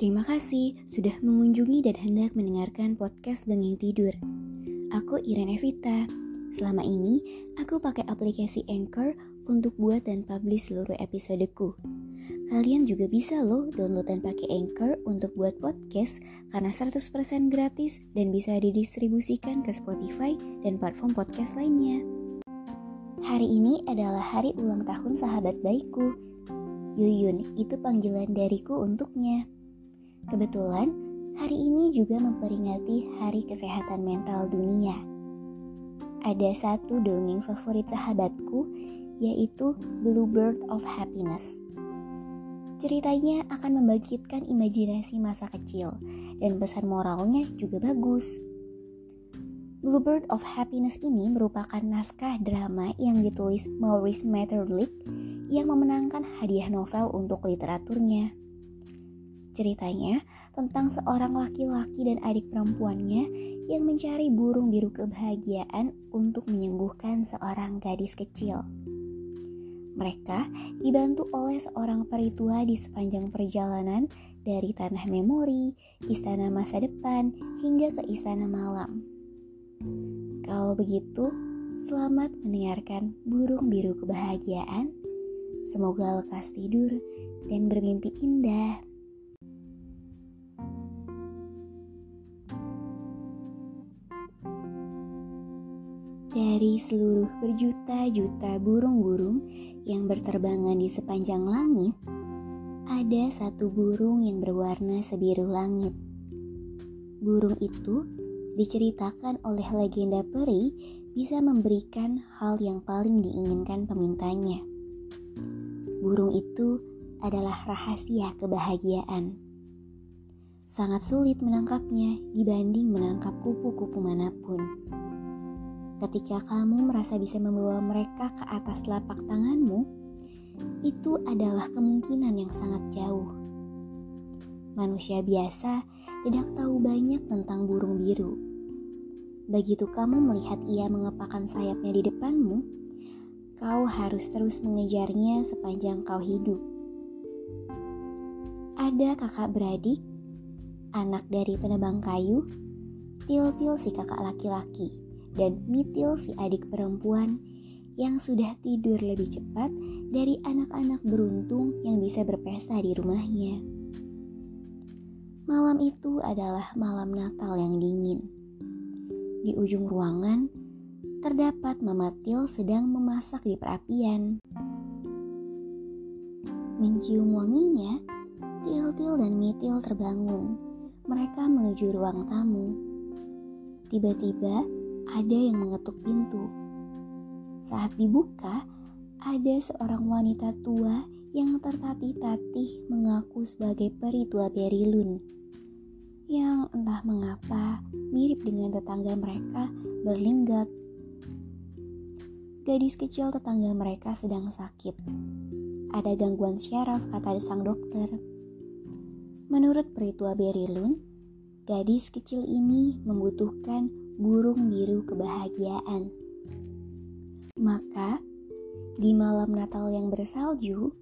Terima kasih sudah mengunjungi dan hendak mendengarkan podcast Dongeng Tidur. Aku Irene Evita. Selama ini, aku pakai aplikasi Anchor untuk buat dan publish seluruh episodeku. Kalian juga bisa loh download dan pakai Anchor untuk buat podcast karena 100% gratis dan bisa didistribusikan ke Spotify dan platform podcast lainnya. Hari ini adalah hari ulang tahun sahabat baikku. Yuyun itu panggilan dariku untuknya. Kebetulan hari ini juga memperingati Hari Kesehatan Mental Dunia. Ada satu dongeng favorit sahabatku, yaitu Bluebird of Happiness. Ceritanya akan membangkitkan imajinasi masa kecil, dan pesan moralnya juga bagus. Bluebird of Happiness ini merupakan naskah drama yang ditulis Maurice Maeterlinck yang memenangkan hadiah novel untuk literaturnya. Ceritanya tentang seorang laki-laki dan adik perempuannya yang mencari burung biru kebahagiaan untuk menyembuhkan seorang gadis kecil. Mereka dibantu oleh seorang peritua di sepanjang perjalanan dari tanah memori, istana masa depan, hingga ke istana malam. Kalau begitu, selamat mendengarkan burung biru kebahagiaan. Semoga lekas tidur dan bermimpi indah. Dari seluruh berjuta-juta burung-burung yang berterbangan di sepanjang langit, ada satu burung yang berwarna sebiru langit. Burung itu diceritakan oleh legenda peri bisa memberikan hal yang paling diinginkan pemintanya. Burung itu adalah rahasia kebahagiaan. Sangat sulit menangkapnya dibanding menangkap kupu-kupu mana pun. Ketika kamu merasa bisa membawa mereka ke atas lapak tanganmu, itu adalah kemungkinan yang sangat jauh. Manusia biasa tidak tahu banyak tentang burung biru. Begitu kamu melihat ia mengepakkan sayapnya di depanmu, kau harus terus mengejarnya sepanjang kau hidup. Ada kakak beradik, anak dari penebang kayu, Til-til si kakak laki-laki dan Mitil si adik perempuan yang sudah tidur lebih cepat dari anak-anak beruntung yang bisa berpesta di rumahnya. Malam itu adalah malam Natal yang dingin. Di ujung ruangan, terdapat Mama Til sedang memasak di perapian. Mencium wanginya, Til-Til dan Mitil terbangun. Mereka menuju ruang tamu. Tiba-tiba, ada yang mengetuk pintu. Saat dibuka, ada seorang wanita tua yang tertatih-tatih mengaku sebagai peri tua Berilun. Yang entah mengapa mirip dengan tetangga mereka berlinggat. Gadis kecil tetangga mereka sedang sakit. Ada gangguan syaraf kata sang dokter. Menurut peri tua Berilun, gadis kecil ini membutuhkan burung biru kebahagiaan. Maka, di malam Natal yang bersalju,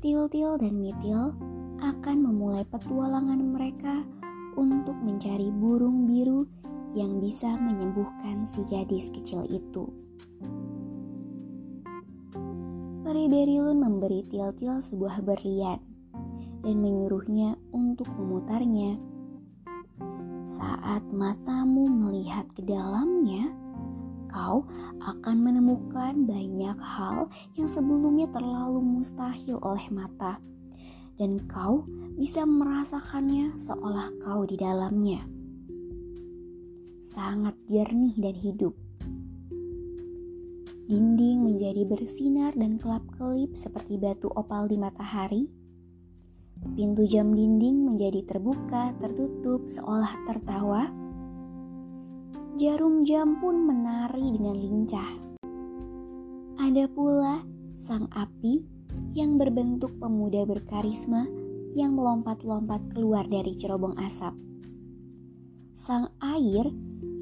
Til-Til dan Mitil akan memulai petualangan mereka untuk mencari burung biru yang bisa menyembuhkan si gadis kecil itu. Peri Berilun memberi Til-Til sebuah berlian dan menyuruhnya untuk memutarnya saat matamu melihat ke dalamnya, kau akan menemukan banyak hal yang sebelumnya terlalu mustahil oleh mata, dan kau bisa merasakannya seolah kau di dalamnya. sangat jernih dan hidup. Dinding menjadi bersinar dan kelap-kelip seperti batu opal di matahari. Pintu jam dinding menjadi terbuka, tertutup, seolah tertawa. Jarum jam pun menari dengan lincah. Ada pula sang api yang berbentuk pemuda berkarisma yang melompat-lompat keluar dari cerobong asap. Sang air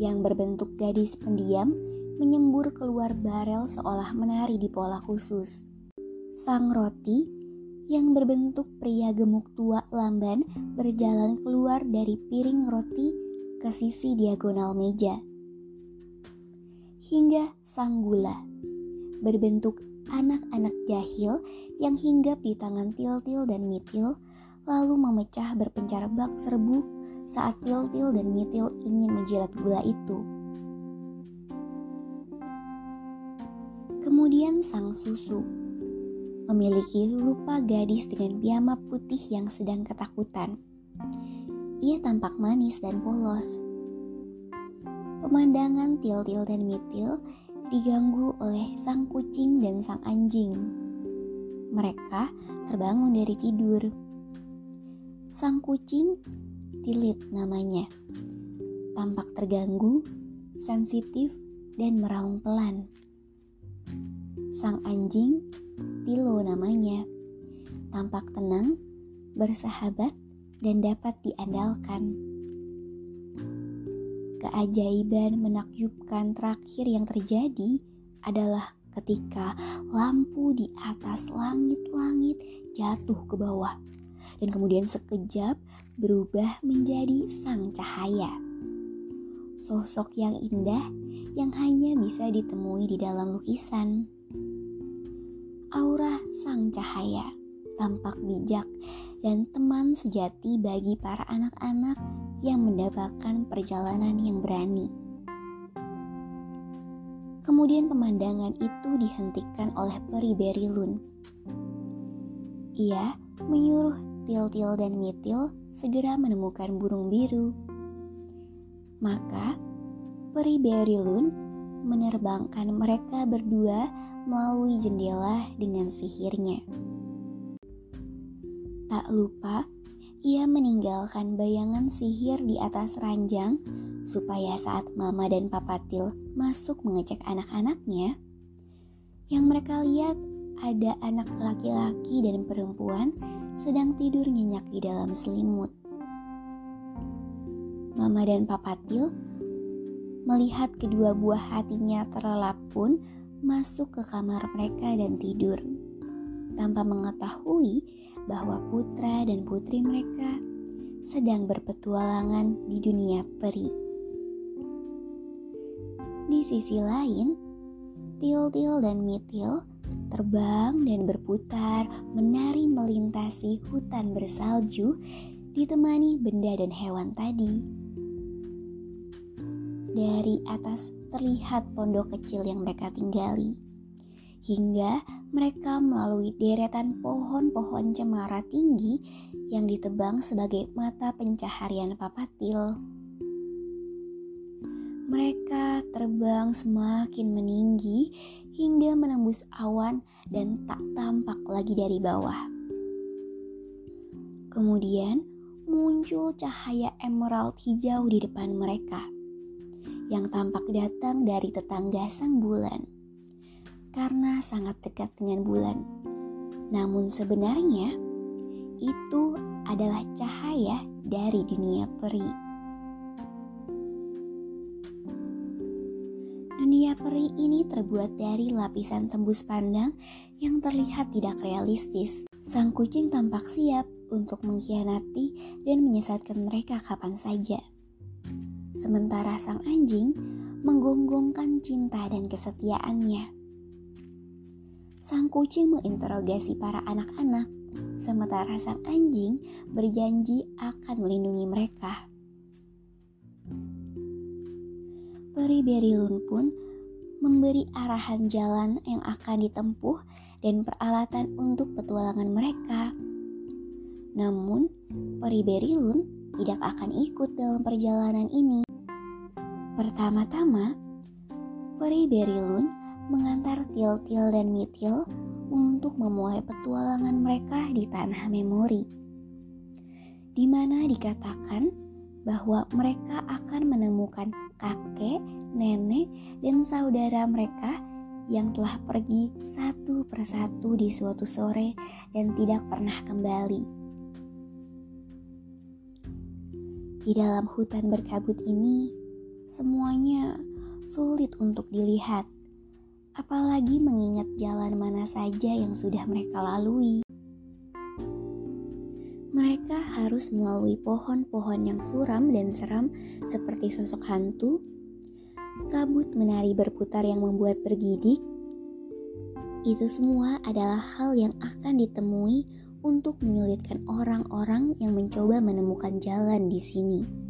yang berbentuk gadis pendiam menyembur keluar barel seolah menari di pola khusus. Sang roti yang berbentuk pria gemuk tua lamban berjalan keluar dari piring roti ke sisi diagonal meja. Hingga sang gula berbentuk anak-anak jahil yang hinggap di tangan Tiltil dan Mitil lalu memecah berpencar bak serbu saat Tiltil dan Mitil ingin menjilat gula itu. Kemudian sang susu memiliki rupa gadis dengan piyama putih yang sedang ketakutan. Ia tampak manis dan polos. Pemandangan Tiltil dan Mitil diganggu oleh sang kucing dan sang anjing. Mereka terbangun dari tidur. Sang kucing Tilit namanya. Tampak terganggu, sensitif, dan meraung pelan. Sang anjing, Tilo namanya. Tampak tenang, bersahabat, dan dapat diandalkan. Keajaiban menakjubkan terakhir yang terjadi adalah ketika lampu di atas langit-langit jatuh ke bawah dan kemudian sekejap berubah menjadi sang cahaya. Sosok yang indah yang hanya bisa ditemui di dalam lukisan. Sang cahaya tampak bijak dan teman sejati bagi para anak-anak yang mendapatkan perjalanan yang berani. Kemudian pemandangan itu dihentikan oleh peri Berilun. Ia menyuruh Tiltil dan Mitil segera menemukan burung biru. Maka, peri Berilun menerbangkan mereka berdua melalui jendela dengan sihirnya. Tak lupa, ia meninggalkan bayangan sihir di atas ranjang supaya saat Mama dan Papa Til masuk mengecek anak-anaknya, yang mereka lihat ada anak laki-laki dan perempuan sedang tidur nyenyak di dalam selimut. Mama dan Papa Til melihat kedua buah hatinya terlelap pun masuk ke kamar mereka dan tidur tanpa mengetahui bahwa putra dan putri mereka sedang berpetualangan di dunia peri. Di sisi lain, Til-Til dan Mitil terbang dan berputar, menari melintasi hutan bersalju, ditemani benda dan hewan tadi. Dari atas terlihat pondok kecil yang mereka tinggali, hingga mereka melalui deretan pohon-pohon cemara tinggi yang ditebang sebagai mata pencaharian papatil. Mereka terbang semakin meninggi hingga menembus awan dan tak tampak lagi dari bawah. Kemudian muncul cahaya emerald hijau di depan mereka yang tampak datang dari tetangga sang bulan karena sangat dekat dengan bulan. Namun sebenarnya itu adalah cahaya dari dunia peri. Dunia peri ini terbuat dari lapisan tembus pandang yang terlihat tidak realistis. Sang kucing tampak siap untuk mengkhianati dan menyesatkan mereka kapan saja. Sementara sang anjing menggonggongkan cinta dan kesetiaannya. Sang kucing menginterogasi para anak-anak, sementara sang anjing berjanji akan melindungi mereka. Peri Berilun pun memberi arahan jalan yang akan ditempuh dan peralatan untuk petualangan mereka. Namun, Peri Berilun tidak akan ikut dalam perjalanan ini. Pertama-tama, Peri Berilun mengantar Til-Til dan Mitil untuk memulai petualangan mereka di tanah memori. Di mana dikatakan bahwa mereka akan menemukan kakek, nenek, dan saudara mereka yang telah pergi satu persatu di suatu sore dan tidak pernah kembali. Di dalam hutan berkabut ini, semuanya sulit untuk dilihat, apalagi mengingat jalan mana saja yang sudah mereka lalui. Mereka harus melalui pohon-pohon yang suram dan seram seperti sosok hantu, kabut menari berputar yang membuat bergidik, itu semua adalah hal yang akan ditemui untuk menyulitkan orang-orang yang mencoba menemukan jalan di sini.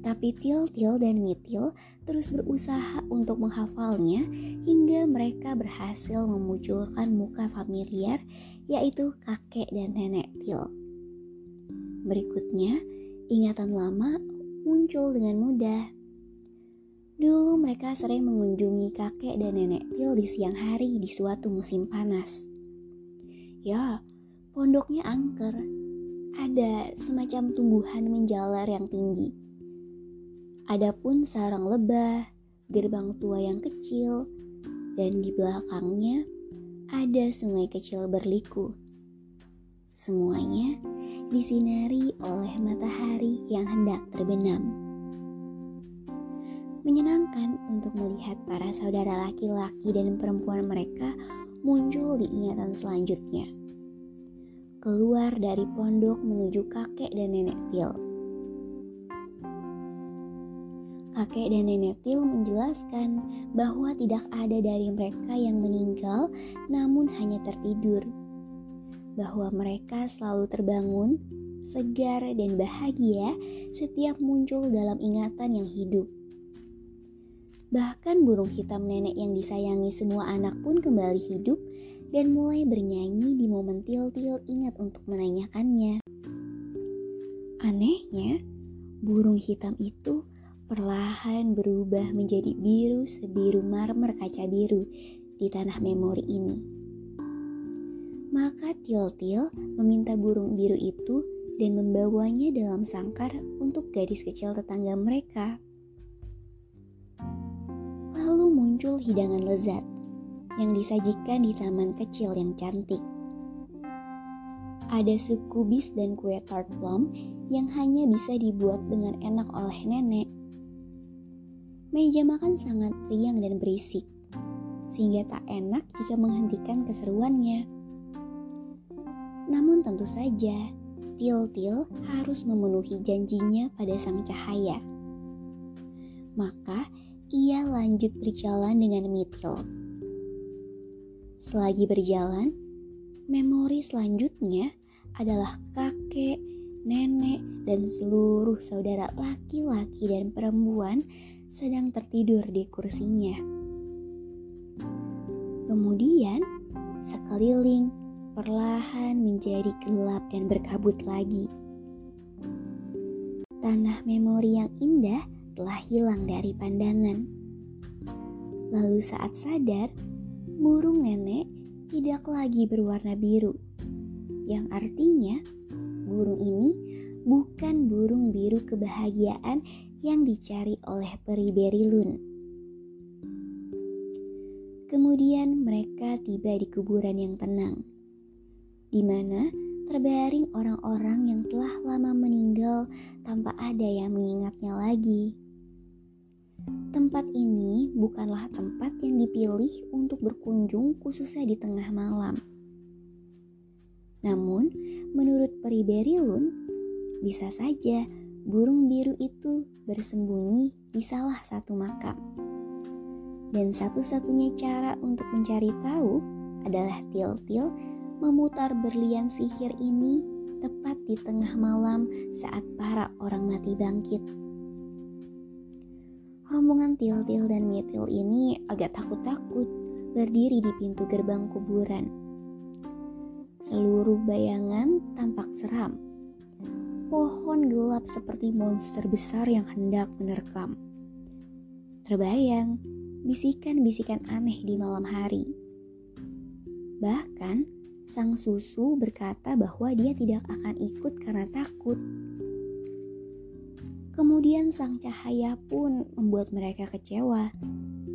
Tapi Til-Til dan Mitil terus berusaha untuk menghafalnya hingga mereka berhasil memunculkan muka familiar yaitu kakek dan nenek Til. Berikutnya, ingatan lama muncul dengan mudah. Dulu mereka sering mengunjungi kakek dan nenek Til di siang hari di suatu musim panas. Ya, pondoknya angker. Ada semacam tumbuhan menjalar yang tinggi. Adapun sarang lebah, gerbang tua yang kecil, dan di belakangnya ada sungai kecil berliku. Semuanya disinari oleh matahari yang hendak terbenam menyenangkan untuk melihat para saudara laki-laki dan perempuan mereka muncul di ingatan selanjutnya. Keluar dari pondok menuju kakek dan nenek Til. Kakek dan nenek Til menjelaskan bahwa tidak ada dari mereka yang meninggal namun hanya tertidur. Bahwa mereka selalu terbangun, segar dan bahagia setiap muncul dalam ingatan yang hidup Bahkan burung hitam nenek yang disayangi semua anak pun kembali hidup dan mulai bernyanyi di momen Til-Til ingat untuk menanyakannya. Anehnya, burung hitam itu perlahan berubah menjadi biru sebiru marmer kaca biru di tanah memori ini. Maka Til-Til meminta burung biru itu dan membawanya dalam sangkar untuk gadis kecil tetangga mereka muncul hidangan lezat yang disajikan di taman kecil yang cantik. Ada sup kubis dan kue tart plum yang hanya bisa dibuat dengan enak oleh nenek. Meja makan sangat riang dan berisik, sehingga tak enak jika menghentikan keseruannya. Namun tentu saja, Til-Til harus memenuhi janjinya pada sang cahaya. Maka ia lanjut berjalan dengan Mithil. Selagi berjalan, memori selanjutnya adalah kakek, nenek, dan seluruh saudara laki-laki dan perempuan sedang tertidur di kursinya. Kemudian, sekeliling perlahan menjadi gelap dan berkabut lagi. Tanah memori yang indah telah hilang dari pandangan. Lalu saat sadar, burung nenek tidak lagi berwarna biru, yang artinya burung ini bukan burung biru kebahagiaan yang dicari oleh peri Berilun. Kemudian mereka tiba di kuburan yang tenang, di mana terbaring orang-orang yang telah lama meninggal tanpa ada yang mengingatnya lagi. Tempat ini bukanlah tempat yang dipilih untuk berkunjung khususnya di tengah malam. Namun, menurut peri Berilun, bisa saja burung biru itu bersembunyi di salah satu makam. Dan satu-satunya cara untuk mencari tahu adalah Til-Til memutar berlian sihir ini tepat di tengah malam saat para orang mati bangkit. Rombongan Til-Til dan Mitil ini agak takut-takut berdiri di pintu gerbang kuburan. Seluruh bayangan tampak seram. Pohon gelap seperti monster besar yang hendak menerkam. Terbayang bisikan-bisikan aneh di malam hari. Bahkan, sang susu berkata bahwa dia tidak akan ikut karena takut. Kemudian sang cahaya pun membuat mereka kecewa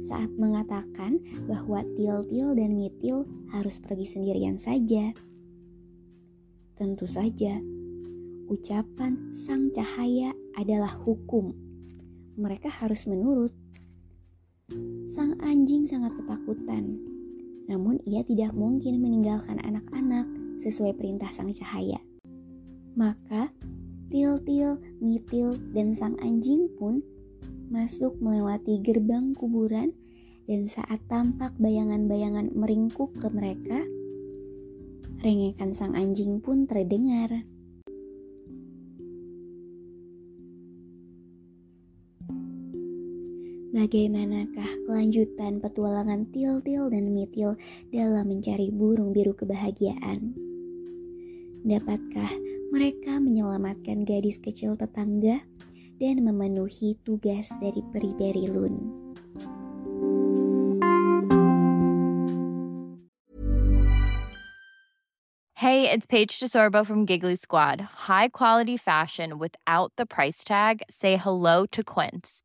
saat mengatakan bahwa Til-Til dan Mitil harus pergi sendirian saja. Tentu saja, ucapan sang cahaya adalah hukum. Mereka harus menurut. Sang anjing sangat ketakutan, namun ia tidak mungkin meninggalkan anak-anak sesuai perintah sang cahaya. Maka Til-til, Mitil, dan sang anjing pun masuk melewati gerbang kuburan dan saat tampak bayangan-bayangan meringkuk ke mereka, rengekan sang anjing pun terdengar. Bagaimanakah kelanjutan petualangan Til-til dan Mitil dalam mencari burung biru kebahagiaan? Dapatkah mereka menyelamatkan gadis kecil tetangga dan memenuhi tugas dari peri Berilun. Hey, it's Paige DeSorbo from Giggly Squad. High quality fashion without the price tag. Say hello to Quince.